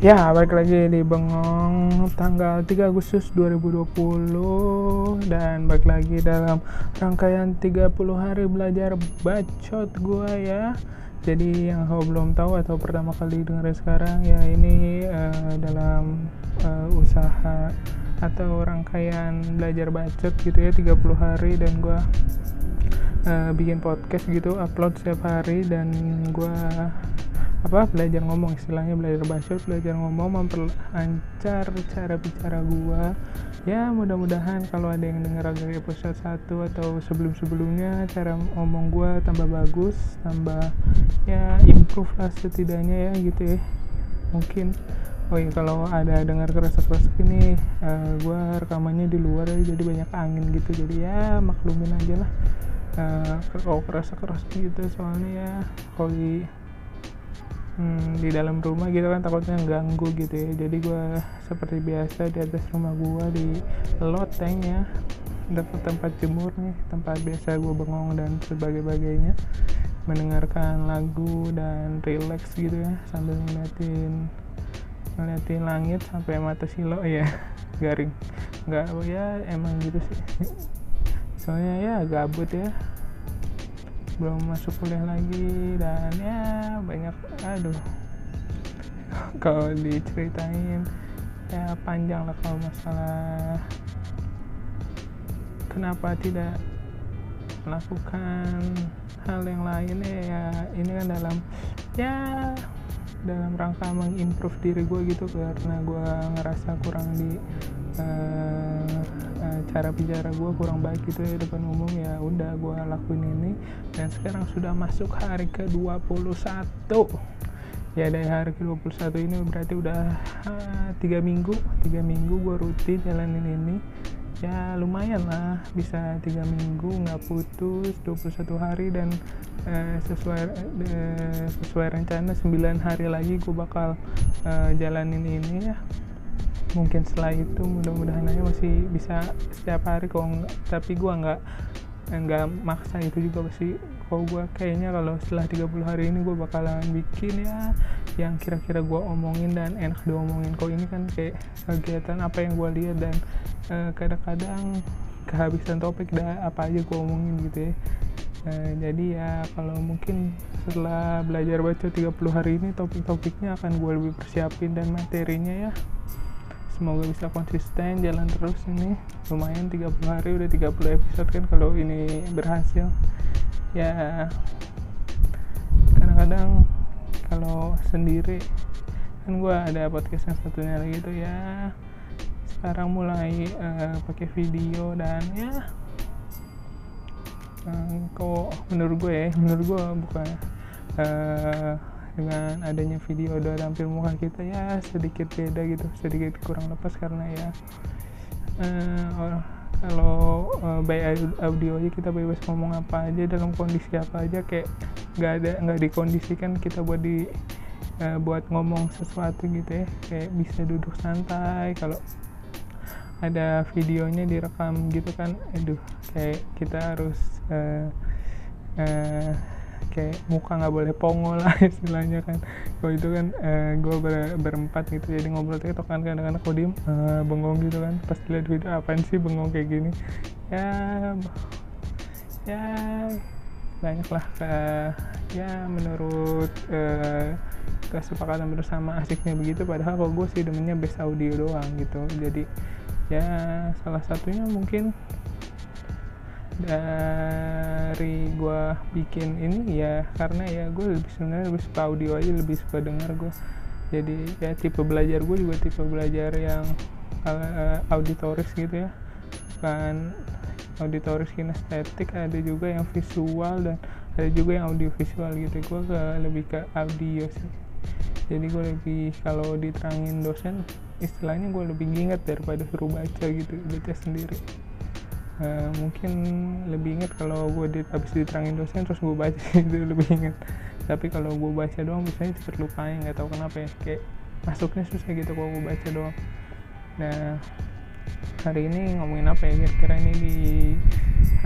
Ya, balik lagi di Bengong tanggal 3 Agustus 2020 dan balik lagi dalam rangkaian 30 hari belajar bacot gua ya. Jadi yang kau belum tahu atau pertama kali dengar sekarang ya ini uh, dalam uh, usaha atau rangkaian belajar bacot gitu ya 30 hari. Dan gua uh, bikin podcast gitu upload setiap hari. Dan gua apa belajar ngomong istilahnya belajar bahasa belajar ngomong memperlancar cara bicara gua. Ya mudah-mudahan kalau ada yang denger dari episode 1 atau sebelum-sebelumnya cara ngomong gua tambah bagus tambah ya improve lah setidaknya ya gitu ya. Mungkin oh iya kalau ada dengar keras-keras ini uh, gua rekamannya di luar ya, jadi banyak angin gitu. Jadi ya maklumin aja lah. Uh, kalau keras-keras gitu soalnya ya. Kalau hmm, di dalam rumah gitu kan takutnya ganggu gitu ya. Jadi gue seperti biasa di atas rumah gue di loteng ya. Dapat tempat jemur nih tempat biasa gue bengong dan sebagainya. Mendengarkan lagu dan relax gitu ya sambil ngeliatin ngeliatin langit sampai mata silo. Ya garing. Nggak ya emang gitu sih. Soalnya ya gabut ya belum masuk kuliah lagi dan ya banyak aduh. Kalau diceritain ya panjang lah kalau masalah kenapa tidak melakukan hal yang lain. Ya ini kan dalam ya dalam rangka mengimprove diri gue gitu karena gue ngerasa kurang di uh, cara bicara gue kurang baik gitu ya depan umum ya udah gue lakuin ini. Dan sekarang sudah masuk hari ke 21 ya dari hari ke 21 ini berarti udah uh, tiga minggu tiga minggu gue rutin jalanin ini. Ya lumayan lah bisa tiga minggu nggak putus 21 hari dan uh, sesuai uh, sesuai rencana 9 hari lagi gue bakal uh, jalanin ini ya mungkin setelah itu mudah-mudahan aja masih bisa setiap hari. Kok enggak tapi gue nggak nggak maksa itu juga pasti. Kalau gue kayaknya kalau setelah 30 hari ini gue bakalan bikin ya yang kira-kira gue omongin dan enak diomongin. Kok ini kan kayak kegiatan apa yang gue lihat dan uh, kadang-kadang kehabisan topik dah apa aja gue omongin gitu ya. Uh, jadi ya kalau mungkin setelah belajar baca 30 hari ini topik-topiknya akan gue lebih persiapin dan materinya ya semoga bisa konsisten jalan terus ini. Lumayan 30 hari udah 30 episode kan kalau ini berhasil. Ya kadang-kadang kalau sendiri kan gue ada podcast yang satunya lagi tuh ya. Sekarang mulai uh, pakai video dan ya uh, kok menurut gue ya menurut gue bukan uh, dengan adanya video udah tampil muka kita ya sedikit beda gitu sedikit kurang lepas karena ya uh, kalau uh, by audio aja kita bebas ngomong apa aja dalam kondisi apa aja kayak nggak ada nggak dikondisikan kita buat di uh, buat ngomong sesuatu gitu ya. Kayak bisa duduk santai kalau ada videonya direkam gitu kan aduh kayak kita harus uh, kayak muka nggak boleh pongo lah istilahnya kan. Kalau itu kan uh, eh, gue ber, berempat gitu jadi ngobrol tiktok kan kadang-kadang aku diem uh, bengong gitu kan. Pas lihat video apa sih bengong kayak gini? Ya ya banyak lah ke ya menurut uh, kesepakatan bersama asiknya begitu padahal kalau gue sih demennya best audio doang gitu. Jadi ya salah satunya mungkin dari gue bikin ini ya karena ya gue lebih sebenarnya lebih suka audio aja lebih suka dengar gue jadi ya tipe belajar gue juga tipe belajar yang uh, auditoris gitu ya. Kan auditoris kinestetik ada juga yang visual dan ada juga yang audio visual gitu. Gue ke lebih ke audio sih. Jadi gue lebih kalau diterangin dosen istilahnya gue lebih ingat daripada suruh baca gitu baca sendiri uh, mungkin lebih inget kalau gue di, abis diterangin dosen terus gue baca itu lebih inget tapi kalau gue baca doang biasanya cepet lupain nggak tahu kenapa ya. Kayak masuknya susah gitu kalau gue baca doang. Nah hari ini ngomongin apa ya? Kira-kira ini di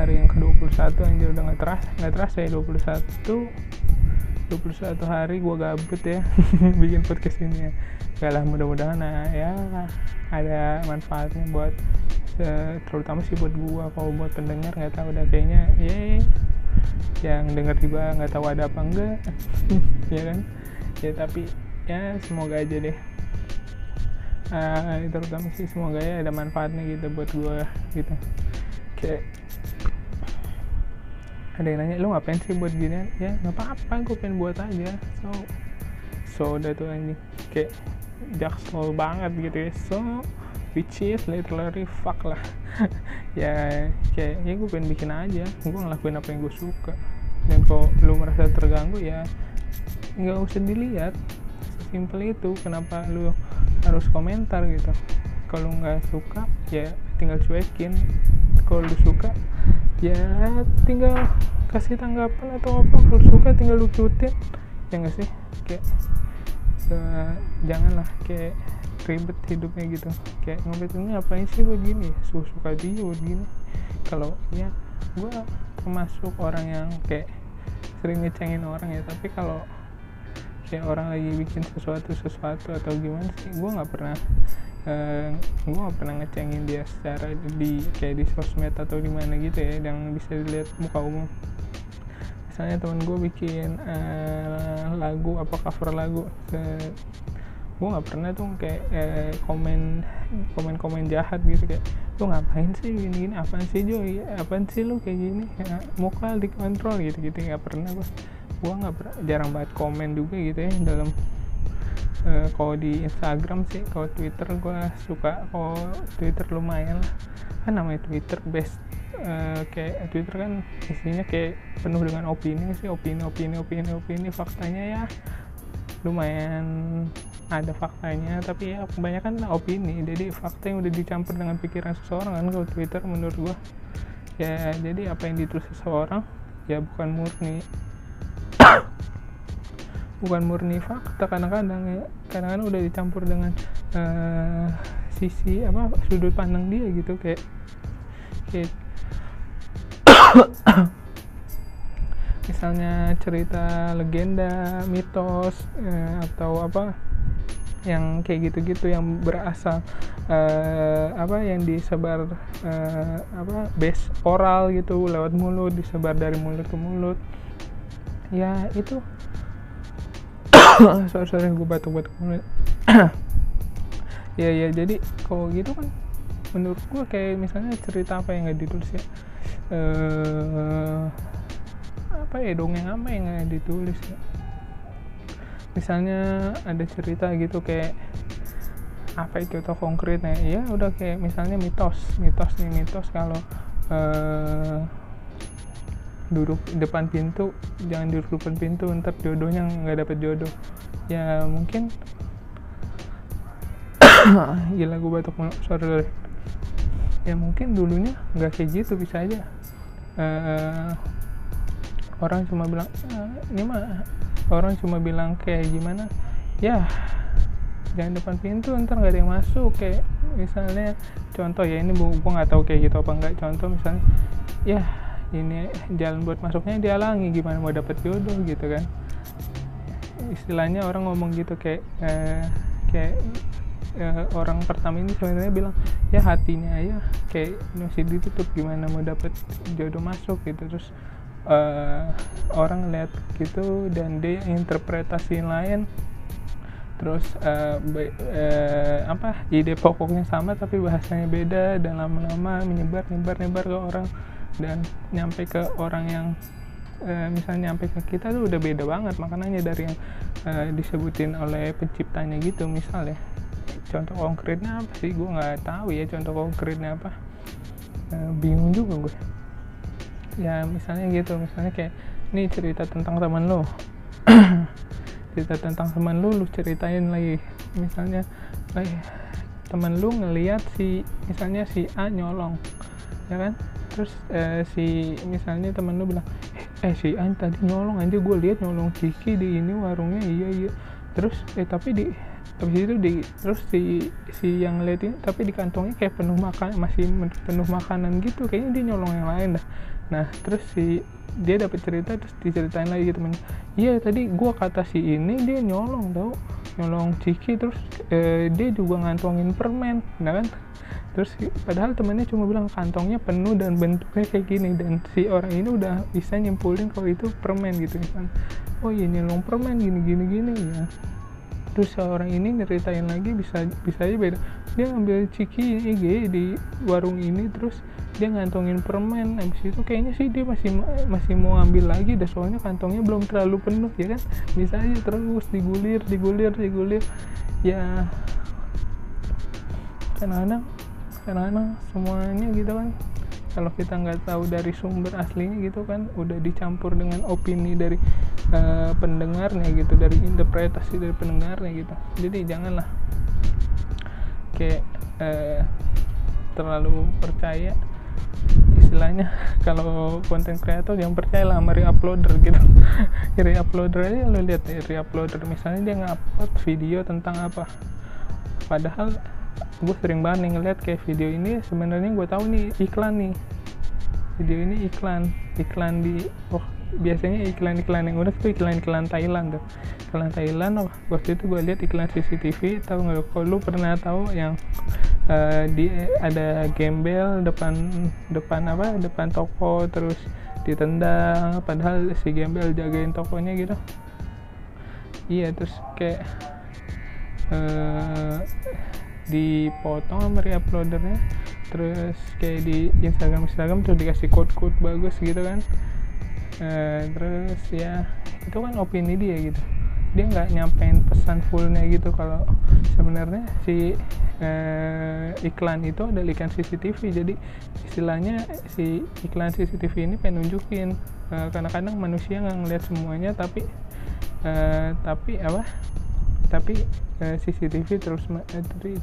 hari yang ke-21 anjir udah nggak terasa nggak terasa ya 21 21 hari gue gabut ya bikin podcast ini ya. Gak lah mudah-mudahan nah, ya ada manfaatnya buat terutama sih buat gue kalau buat pendengar nggak tahu udah kayaknya ya yang denger juga nggak tahu ada apa enggak ya kan? Ya tapi ya semoga aja deh. Uh, terutama sih semoga ya ada manfaatnya gitu buat gue gitu. Kayak ada yang nanya lu ngapain sih buat gini? Ya nggak apa-apa gue pengen buat aja. So so udah tuh anjing. Kayak jaksel banget gitu ya. So which is literally fuck lah. Ya kayak ya gue pengen bikin aja. Gue ngelakuin apa yang gue suka. Dan kalau lu merasa terganggu ya nggak usah dilihat. Simple itu kenapa lu harus komentar gitu. Kalau nggak suka ya tinggal cuekin. Kalau lu suka ya tinggal kasih tanggapan atau apa. Kalau suka tinggal lu cutin ya nggak sih? Kayak uh, janganlah kayak ribet hidupnya gitu. Kayak ngobrolnya apain sih begini suka suka dia begini kalau ya gue termasuk orang yang kayak sering ngecengin orang ya. Tapi kalau kayak orang lagi bikin sesuatu sesuatu atau gimana sih gue nggak pernah uh, gue gak pernah ngecengin dia secara di kayak di sosmed atau di mana gitu ya yang bisa dilihat muka umum. Misalnya teman gue bikin uh, lagu apa cover lagu uh, gue nggak pernah tuh kayak uh, komen komen komen jahat gitu kayak lu ngapain sih gini gini apaan sih Joy? Apaan sih lu kayak gini? Ya, muka dikontrol gitu gitu nggak pernah gue gue nggak jarang banget komen juga gitu ya dalam uh, kalau di Instagram sih kalau Twitter gue suka kalau Twitter lumayan lah. Kan namanya Twitter best uh, kayak Twitter kan isinya kayak penuh dengan opini sih opini opini opini opini faktanya ya lumayan ada faktanya tapi ya kebanyakan opini. Jadi fakta yang udah dicampur dengan pikiran seseorang kan kalau Twitter menurut gue ya jadi apa yang ditulis seseorang ya bukan murni. Bukan murni fakta kadang-kadang ya kadang-kadang udah dicampur dengan uh, sisi apa sudut pandang dia gitu kayak kayak misalnya cerita legenda mitos uh, atau apa yang kayak gitu-gitu yang berasal uh, apa yang disebar uh, apa base oral gitu lewat mulut disebar dari mulut ke mulut. Ya itu. Sorry sorry gue batuk-batuk ya ya jadi kalau gitu kan menurut gue kayak misalnya cerita apa yang nggak ditulis ya uh, apa ya dongeng apa yang nggak ditulis ya misalnya ada cerita gitu kayak apa itu contoh konkretnya. Ya udah kayak misalnya mitos mitos nih mitos kalau uh, duduk depan pintu jangan duduk depan pintu ntar jodohnya nggak dapet jodoh. Ya mungkin gila gue batuk sorry, sorry. Ya mungkin dulunya nggak kayak gitu bisa aja. Uh, orang cuma bilang uh, ini mah orang cuma bilang kayak gimana ya jangan depan pintu ntar nggak ada yang masuk. Kayak misalnya contoh ya ini gue nggak tahu kayak gitu apa enggak contoh misalnya ya ini jalan buat masuknya dihalangi gimana mau dapet jodoh gitu kan. Istilahnya orang ngomong gitu kayak eh, kayak eh, orang pertama ini sebenarnya bilang ya hatinya ya kayak masih ditutup gimana mau dapet jodoh masuk gitu. Terus eh, orang lihat gitu dan dia interpretasi lain. Terus uh, be, uh, apa ide pokoknya sama tapi bahasanya beda dan lama-lama menyebar nyebar nyebar ke orang dan nyampe ke orang yang uh, misalnya nyampe ke kita tuh udah beda banget. Makanya dari yang uh, disebutin oleh penciptanya gitu misalnya contoh konkretnya apa sih? Gue nggak tahu ya contoh konkretnya apa. Uh, bingung juga gue ya misalnya gitu. Misalnya kayak ini cerita tentang teman lo cerita tentang teman lu lu ceritain lagi. Misalnya eh, teman lu ngeliat si misalnya si A nyolong. Ya kan? Terus eh, si misalnya temen lu bilang eh, si An tadi nyolong aja gue lihat nyolong Ciki di ini warungnya. Iya iya. Terus eh tapi di habis itu di terus si si yang ngeliatin tapi di kantongnya kayak penuh makan masih penuh makanan gitu. Kayaknya dia nyolong yang lain dah nah terus si dia dapat cerita terus diceritain lagi temennya. Iya tadi gua kata si ini dia nyolong tau. Nyolong ciki terus eh, dia juga ngantongin permen nah kan? Terus padahal temennya cuma bilang kantongnya penuh dan bentuknya kayak gini dan si orang ini udah bisa nyimpulin kalau itu permen gitu kan. Oh iya nyolong permen gini gini gini ya terus seorang ini nyeritain lagi bisa bisa aja beda. Dia ngambil ciki IG di warung ini terus dia ngantongin permen. Habis itu kayaknya sih dia masih masih mau ambil lagi deh soalnya kantongnya belum terlalu penuh ya kan? Bisa aja terus digulir digulir digulir. Ya kadang-kadang kadang-kadang semuanya gitu kan kalau kita nggak tahu dari sumber aslinya gitu kan udah dicampur dengan opini dari uh, pendengarnya gitu dari interpretasi dari pendengarnya gitu. Jadi janganlah kayak uh, terlalu percaya istilahnya. Kalau konten kreator yang percaya lah sama reuploader gitu. Reuploader aja lo lihat ya reuploader misalnya dia ngupload video tentang apa. Padahal gue sering banget nih ngeliat kayak video ini sebenarnya gue tahu nih iklan nih. Video ini iklan iklan di oh biasanya iklan-iklan yang udah tuh iklan-iklan Thailand tuh. Iklan Thailand oh, waktu itu gue lihat iklan CCTV tahu nggak kalau lu pernah tahu yang uh, di ada gembel depan depan apa? Depan toko terus ditendang padahal si gembel jagain tokonya gitu. Iya terus kayak uh, dipotong sama reuploadernya. Terus kayak di Instagram Instagram terus dikasih quote quote bagus gitu kan. Uh, terus ya itu kan opini dia gitu. Dia nggak nyampein pesan fullnya gitu kalau sebenarnya si uh, iklan itu adalah iklan CCTV jadi istilahnya si iklan CCTV ini pengen nunjukin uh, kadang-kadang manusia nggak ngeliat semuanya tapi uh, tapi apa tapi uh, CCTV terus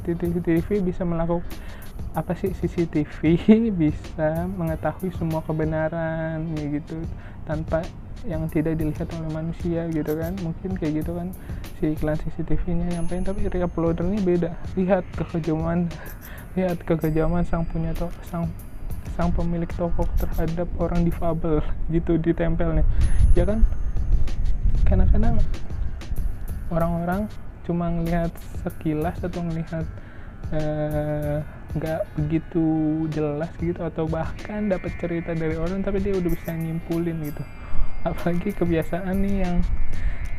CCTV bisa melakukan apa sih? CCTV bisa mengetahui semua kebenaran gitu. Tanpa yang tidak dilihat oleh manusia gitu kan. Mungkin kayak gitu kan si iklan CCTV nya nyampein tapi reuploadernya beda. Lihat kekejaman lihat kekejaman sang punya to sang sang pemilik toko terhadap orang difabel gitu ditempelnya. Ya kan? Kadang-kadang orang-orang cuma ngelihat sekilas atau ngelihat eh, nggak uh, begitu jelas gitu atau bahkan dapat cerita dari orang tapi dia udah bisa nyimpulin gitu. Apalagi kebiasaan nih yang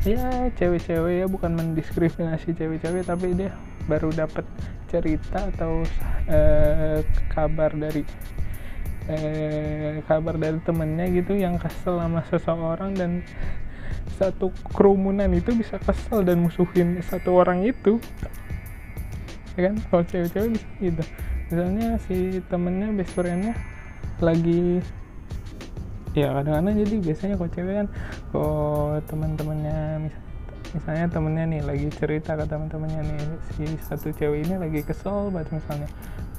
ya cewek-cewek ya bukan mendiskriminasi cewek-cewek tapi dia baru dapat cerita atau uh, kabar dari uh, kabar dari temennya gitu yang kesel sama seseorang dan satu kerumunan itu bisa kesel dan musuhin satu orang itu. Ya kan? Kalau cewek-cewek bisa gitu. Misalnya si temennya best friendnya lagi ya kadang-kadang jadi biasanya kalau cewek kan kalau teman-temannya misalnya temennya nih lagi cerita ke teman-temannya nih si satu cewek ini lagi kesel banget misalnya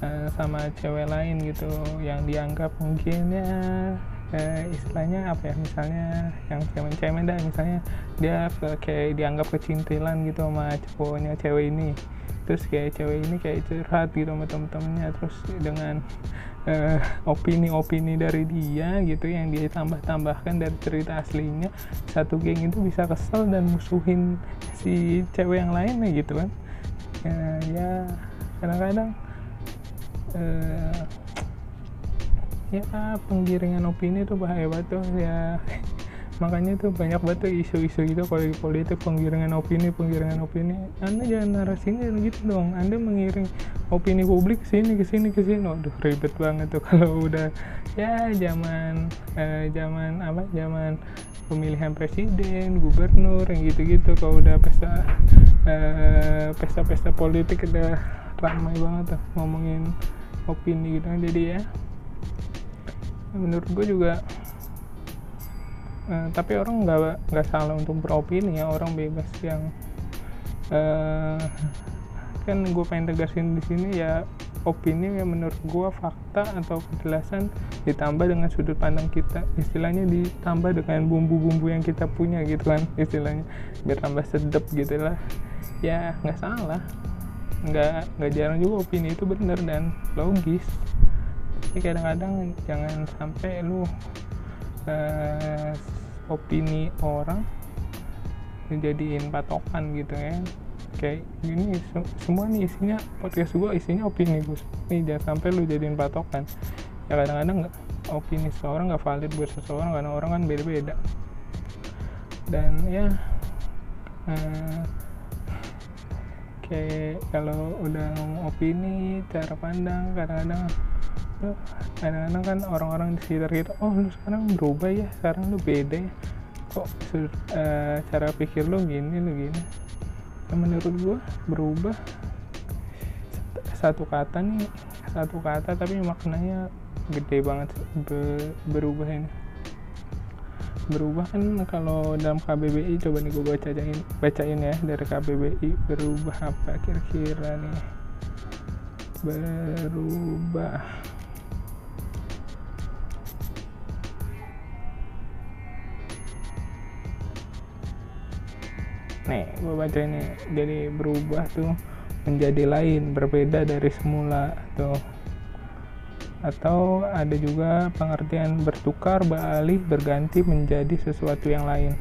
uh, sama cewek lain gitu yang dianggap mungkin ya uh, istilahnya apa ya misalnya yang cemen-cemen dah misalnya dia kayak dianggap kecintilan gitu sama cowoknya cewek ini. Terus kayak cewek ini kayak curhat gitu sama temen-temennya terus dengan uh, opini-opini dari dia gitu yang dia tambah-tambahkan dari cerita aslinya satu geng itu bisa kesel dan musuhin si cewek yang lainnya gitu kan. Uh, ya kadang-kadang uh, ya penggiringan opini itu bahaya banget tuh ya. Makanya tuh banyak banget isu-isu gitu kalau di politik penggiringan opini penggiringan opini. Anda jangan narasinya gitu dong. Anda mengiring opini publik sini ke sini ke sini. Waduh ribet banget tuh kalau udah ya zaman eh, zaman apa zaman pemilihan presiden gubernur yang gitu-gitu. Kalau udah pesta eh, pesta-pesta politik udah ramai banget tuh ngomongin opini gitu. Jadi ya menurut gue juga uh, tapi orang nggak nggak salah untuk beropini ya orang bebas yang uh, kan gue pengen tegasin di sini ya opini yang menurut gue fakta atau kejelasan ditambah dengan sudut pandang kita. Istilahnya ditambah dengan bumbu-bumbu yang kita punya gitu kan istilahnya. Biar tambah sedap gitu lah. Ya nggak salah. Nggak nggak jarang juga opini itu benar dan logis sih kadang-kadang jangan sampai lu uh, opini orang dijadiin patokan gitu ya. Kayak gini semua nih isinya podcast gue isinya opini gue nih jangan sampai lu jadiin patokan. Ya kadang-kadang nggak opini seseorang nggak valid buat seseorang karena orang kan beda-beda. Dan ya uh, kayak kalau udah ngomong opini cara pandang kadang-kadang kadang-kadang kan orang-orang di sekitar kita oh lu sekarang berubah ya sekarang lu beda ya. Kok uh, cara pikir lu gini lu gini? Ya, menurut gua berubah satu kata nih satu kata tapi maknanya gede banget be, berubah ini. Berubah kan kalau dalam KBBI coba nih gue bacain bacain ya dari KBBI berubah apa kira-kira nih? Berubah nih gue baca ini. Jadi berubah tuh menjadi lain berbeda dari semula tuh. Atau ada juga pengertian bertukar beralih berganti menjadi sesuatu yang lain.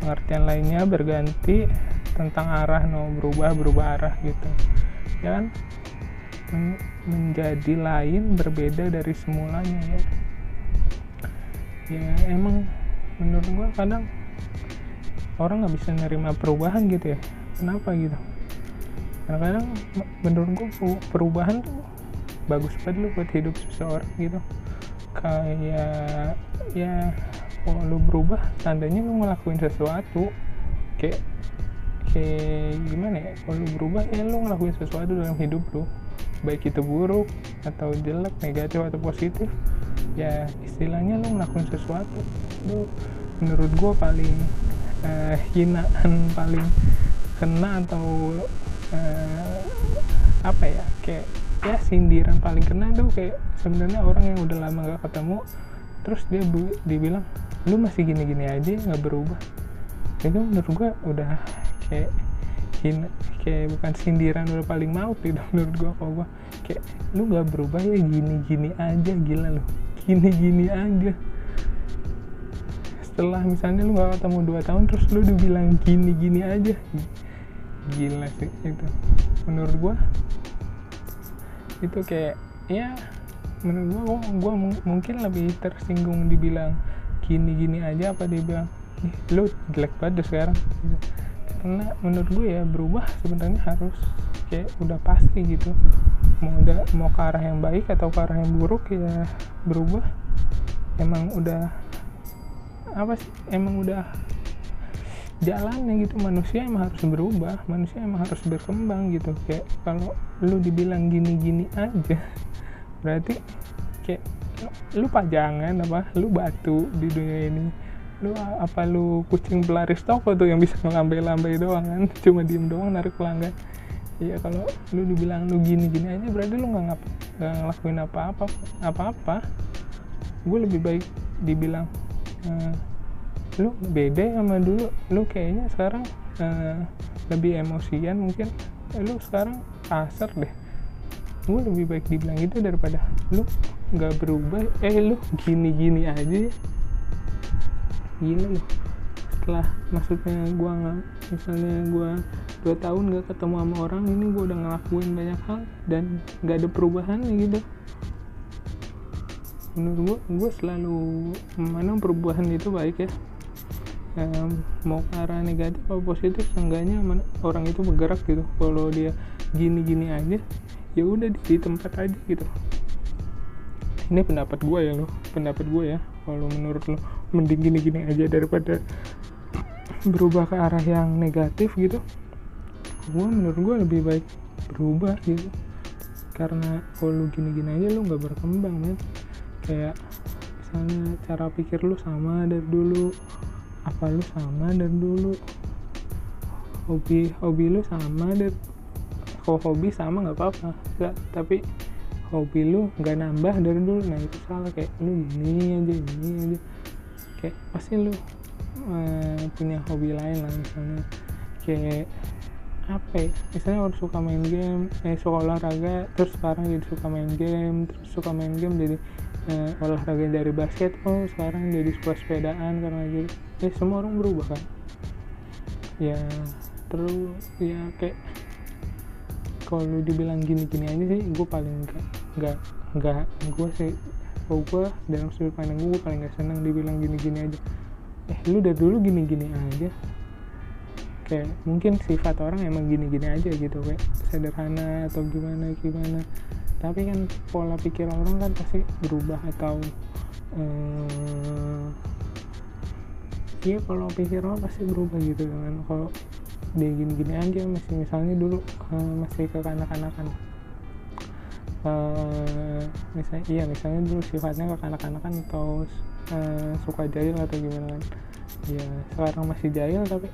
Pengertian lainnya berganti tentang arah no berubah berubah arah gitu. Ya kan? Men menjadi lain berbeda dari semulanya ya. Ya emang menurut gua kadang orang nggak bisa nerima perubahan gitu ya. Kenapa gitu? Kadang-kadang menurut gua perubahan tuh bagus banget lu buat hidup seseorang gitu. Kayak ya kalau lu berubah tandanya lu ngelakuin sesuatu. Kayak kayak gimana ya? Kalau lu berubah ya lu ngelakuin sesuatu dalam hidup lu. Baik itu buruk atau jelek negatif atau positif ya istilahnya lu ngelakuin sesuatu. Lu menurut gua paling uh, hinaan paling kena atau uh, apa ya kayak ya sindiran paling kena tuh kayak sebenarnya orang yang udah lama gak ketemu terus dia dibilang lu masih gini-gini aja nggak berubah. Itu menurut gua udah kayak hina, kayak bukan sindiran udah paling maut gitu menurut gua kalau gua. Kayak lu nggak berubah ya gini-gini aja gila lu. Gini-gini aja setelah misalnya lu nggak ketemu dua tahun terus lu dibilang gini-gini aja. Gila sih itu menurut gua itu kayak ya menurut gua gua, gua mungkin lebih tersinggung dibilang gini-gini aja apa dibilang lu jelek banget sekarang. Gitu. karena menurut gue ya berubah sebenarnya harus kayak udah pasti gitu. Mau udah mau ke arah yang baik atau ke arah yang buruk ya berubah. Emang udah apa sih emang udah jalannya gitu. Manusia emang harus berubah manusia emang harus berkembang gitu. Kayak kalau lu dibilang gini-gini aja berarti kayak lu pajangan apa lu batu di dunia ini. Lu apa lu kucing pelaris toko tuh yang bisa ngelambai-lambai doang kan? Cuma diem doang narik pelanggan. Iya kalau lu dibilang lu gini-gini aja berarti lu nggak nggak ngelakuin apa-apa apa-apa. Gue lebih baik dibilang uh, lu beda sama dulu. Lu kayaknya sekarang uh, lebih emosian mungkin. Eh, lu sekarang kasar deh. Gue lebih baik dibilang itu daripada lu nggak berubah. Eh lu gini-gini aja ya. Gila lu. Setelah maksudnya gue nggak misalnya gue dua tahun gak ketemu sama orang ini gue udah ngelakuin banyak hal dan nggak ada perubahan gitu menurut gue gue selalu memandang perubahan itu baik ya. Um, mau ke arah negatif atau positif seenggaknya orang itu bergerak gitu. Kalau dia gini-gini aja ya udah di, di tempat aja gitu. Ini pendapat gue ya lo pendapat gue ya. Kalau menurut lo mending gini-gini aja daripada berubah ke arah yang negatif gitu. Gue menurut gue lebih baik berubah gitu. Karena kalau gini-gini aja lo nggak berkembang men kayak misalnya cara pikir lu sama dari dulu apa lu sama dari dulu hobi hobi lu sama dari kalau hobi sama nggak apa-apa nggak tapi hobi lu nggak nambah dari dulu nah itu salah kayak lu gini aja gini aja. Kayak pasti lu uh, punya hobi lain lah misalnya kayak apa ya misalnya orang suka main game eh suka olahraga terus sekarang jadi suka main game terus suka main game jadi eh, olahraga dari basket oh sekarang jadi suka sepedaan karena jadi ya semua orang berubah kan ya terus ya kayak kalau dibilang gini-gini aja sih gue paling nggak nggak nggak gue sih kalau gue dalam sudut pandang gue paling nggak senang dibilang gini-gini aja. Eh lu dari dulu gini-gini aja. Kayak mungkin sifat orang emang gini-gini aja gitu kayak sederhana atau gimana gimana tapi kan pola pikir orang kan pasti berubah atau eh, iya kalau pikir orang pasti berubah gitu kan. Kalau dia gini-gini aja masih misalnya dulu uh, masih kekanak-kanakan uh, misalnya iya misalnya dulu sifatnya kekanak-kanakan atau uh, suka jahil atau gimana kan. Ya sekarang masih jahil tapi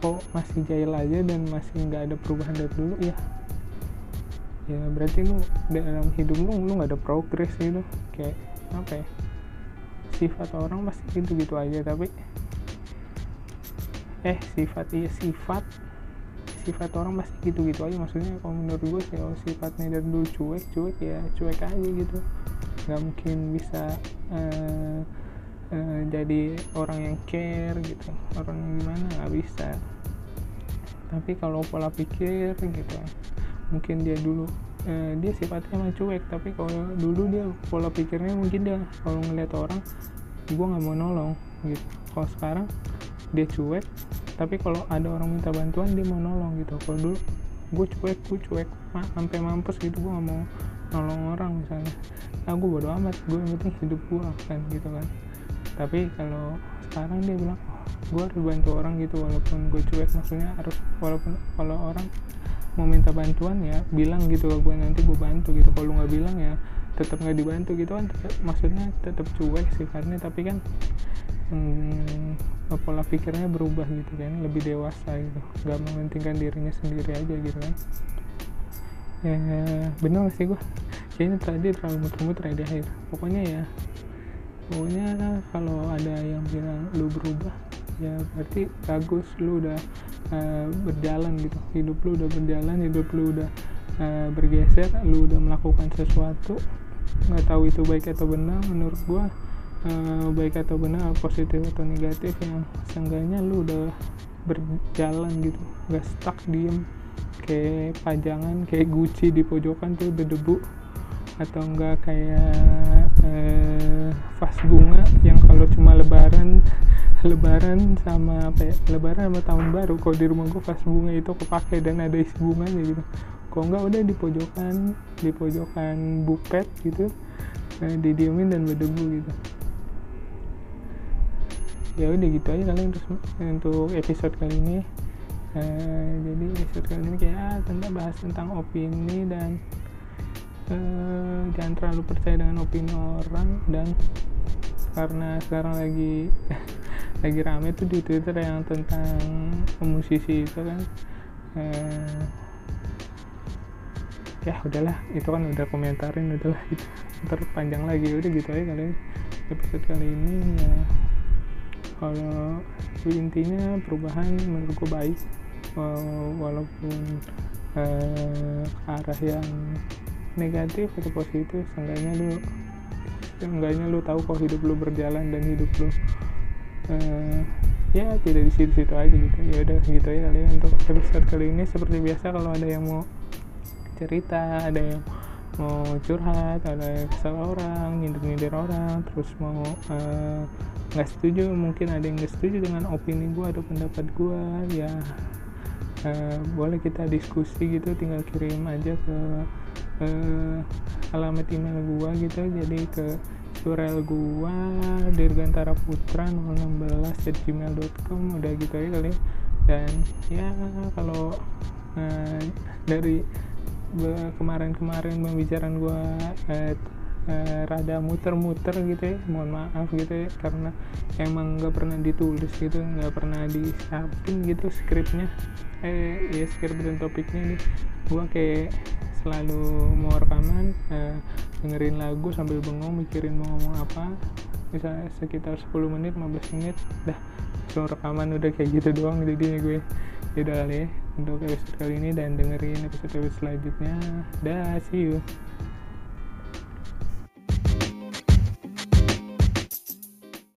kok masih jahil aja dan masih nggak ada perubahan dari dulu ya ya berarti lu dalam hidup lu lu nggak ada progres gitu. Kayak apa ya sifat orang pasti gitu gitu aja tapi eh sifat iya sifat sifat orang pasti gitu-gitu aja. Maksudnya kalau menurut gue sih kalau sifatnya dari dulu cuek cuek ya cuek aja gitu. Nggak mungkin bisa uh, uh, jadi orang yang care gitu. Orang yang gimana nggak bisa. Tapi kalau pola pikir gitu mungkin dia dulu uh, dia sifatnya emang cuek tapi kalau dulu dia pola pikirnya mungkin dia kalau ngeliat orang gue nggak mau nolong gitu. Kalau sekarang dia cuek tapi kalau ada orang minta bantuan dia mau nolong gitu. Kalau dulu gue cuek gue cuek ma sampai mampus gitu gue gak mau nolong orang misalnya. Nah gue bodo amat gue yang penting hidup gue kan gitu kan. Tapi kalau sekarang dia bilang oh, gue harus bantu orang gitu walaupun gue cuek maksudnya harus walaupun kalau orang mau minta bantuan ya bilang gitu ke gue nanti gue bantu gitu. Kalau nggak bilang ya tetap nggak dibantu gitu kan. Tetep, maksudnya tetap cuek sih karena tapi kan hmm, pola pikirnya berubah gitu kan lebih dewasa gitu. Nggak mementingkan dirinya sendiri aja gitu kan. Ya bener sih gue kayaknya tadi terlalu muter-muter ya di akhir pokoknya ya pokoknya kalau ada yang bilang lu berubah ya berarti bagus lu udah uh, berjalan gitu. Hidup lu udah berjalan hidup lu udah uh, bergeser lu udah melakukan sesuatu nggak tahu itu baik atau benar menurut gua uh, baik atau benar positif atau negatif yang seenggaknya lu udah berjalan gitu. Nggak stuck diem kayak pajangan kayak guci di pojokan tuh berdebu atau enggak kayak uh, vas bunga yang kalau cuma lebaran lebaran sama apa ya? Lebaran sama tahun baru. Kalau di rumah gue vas bunga itu kepake dan ada isi bunganya gitu. Kalau enggak udah di pojokan di pojokan bupet gitu. Eh, didiemin dan berdebu gitu. Ya udah gitu aja kali untuk untuk episode kali ini. Eh, jadi episode kali ini kayak ah, tentang bahas tentang opini dan eh, jangan terlalu percaya dengan opini orang dan karena sekarang lagi lagi rame tuh di twitter yang tentang musisi itu kan. Eh, ya udahlah itu kan udah komentarin udahlah itu ntar panjang lagi udah gitu aja kali episode kali ini ya. Kalau intinya perubahan menurut baik walaupun ke arah yang negatif atau positif seenggaknya lu seenggaknya lu tahu kok hidup lu berjalan dan hidup lu uh, ya tidak di situ-situ aja gitu. Ya udah gitu ya kali ya untuk episode kali ini. Seperti biasa kalau ada yang mau cerita ada yang mau curhat ada yang kesal orang nyindir-nyindir orang terus mau nggak uh, setuju mungkin ada yang nggak setuju dengan opini gue atau pendapat gue ya uh, boleh kita diskusi gitu. Tinggal kirim aja ke uh, alamat email gue gitu. Jadi ke surel gua dirgantara putra 016 at gmail.com udah gitu aja kali dan ya kalau uh, dari kemarin-kemarin pembicaraan eh, eh, rada muter-muter gitu ya mohon maaf gitu ya karena emang nggak pernah ditulis gitu nggak pernah disiapin gitu skripnya. Eh ya skrip dan topiknya nih gue kayak selalu mau rekaman eh, dengerin lagu sambil bengong mikirin mau ngomong apa misalnya sekitar 10 menit 15 menit dah. Langsung rekaman udah kayak gitu doang jadi gue udah kali ya untuk episode kali ini dan dengerin episode episode selanjutnya. Dah see you